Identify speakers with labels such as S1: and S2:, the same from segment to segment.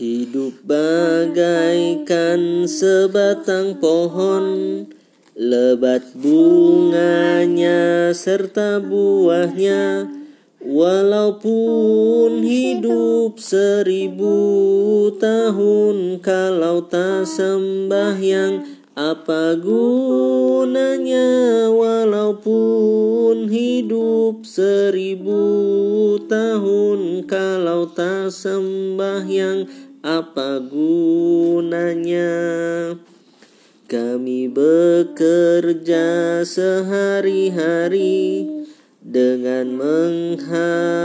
S1: Hidup bagaikan sebatang pohon Lebat bunganya serta buahnya. Walaupun hidup seribu tahun Kalau tak sembahyang apa gunanya walaupun hidup seribu tahun kalau tak sembahyang? Apa gunanya? Kami bekerja sehari-hari dengan mengharap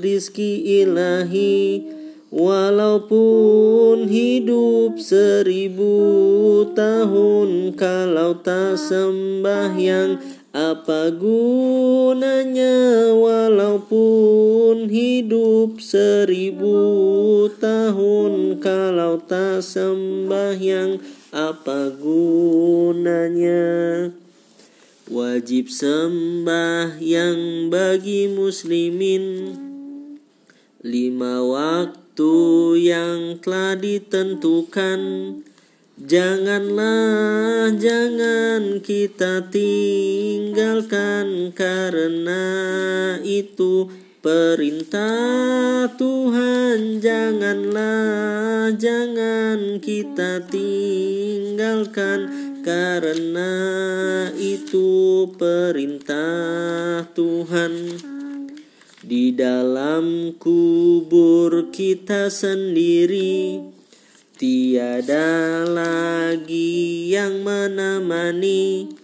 S1: rizki ilahi Walaupun hidup seribu tahun Kalau tak sembahyang apa gunanya? Walaupun hidup seribu tahun Kalau tak sembahyang apa gunanya? Wajib sembahyang bagi muslimin. Lima waktu waktu yang telah ditentukan Janganlah jangan kita tinggalkan karena itu perintah Tuhan Janganlah jangan kita tinggalkan karena itu perintah Tuhan. Di dalam kubur kita sendiri Tiada lagi yang menemani.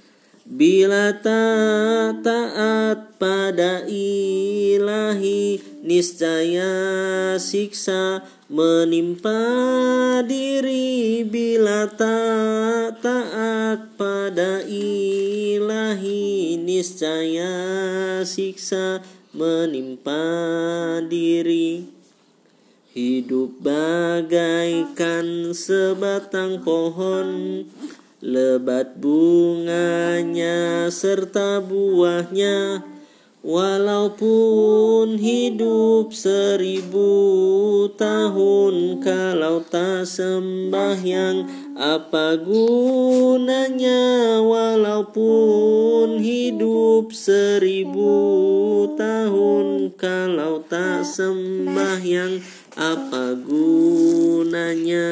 S1: Bila tak taat pada ilahi Niscaya siksa menimpa diri. Bila tak taat pada ilahi Niscaya siksa menimpa diri. Hidup bagaikan sebatang pohon. Lebat bunganya serta buahnya. Walaupun hidup seribu tahun Kalau tak sembahyang apa gunanya? Walaupun hidup seribu tahun Kalau tak sembahyang apa gunanya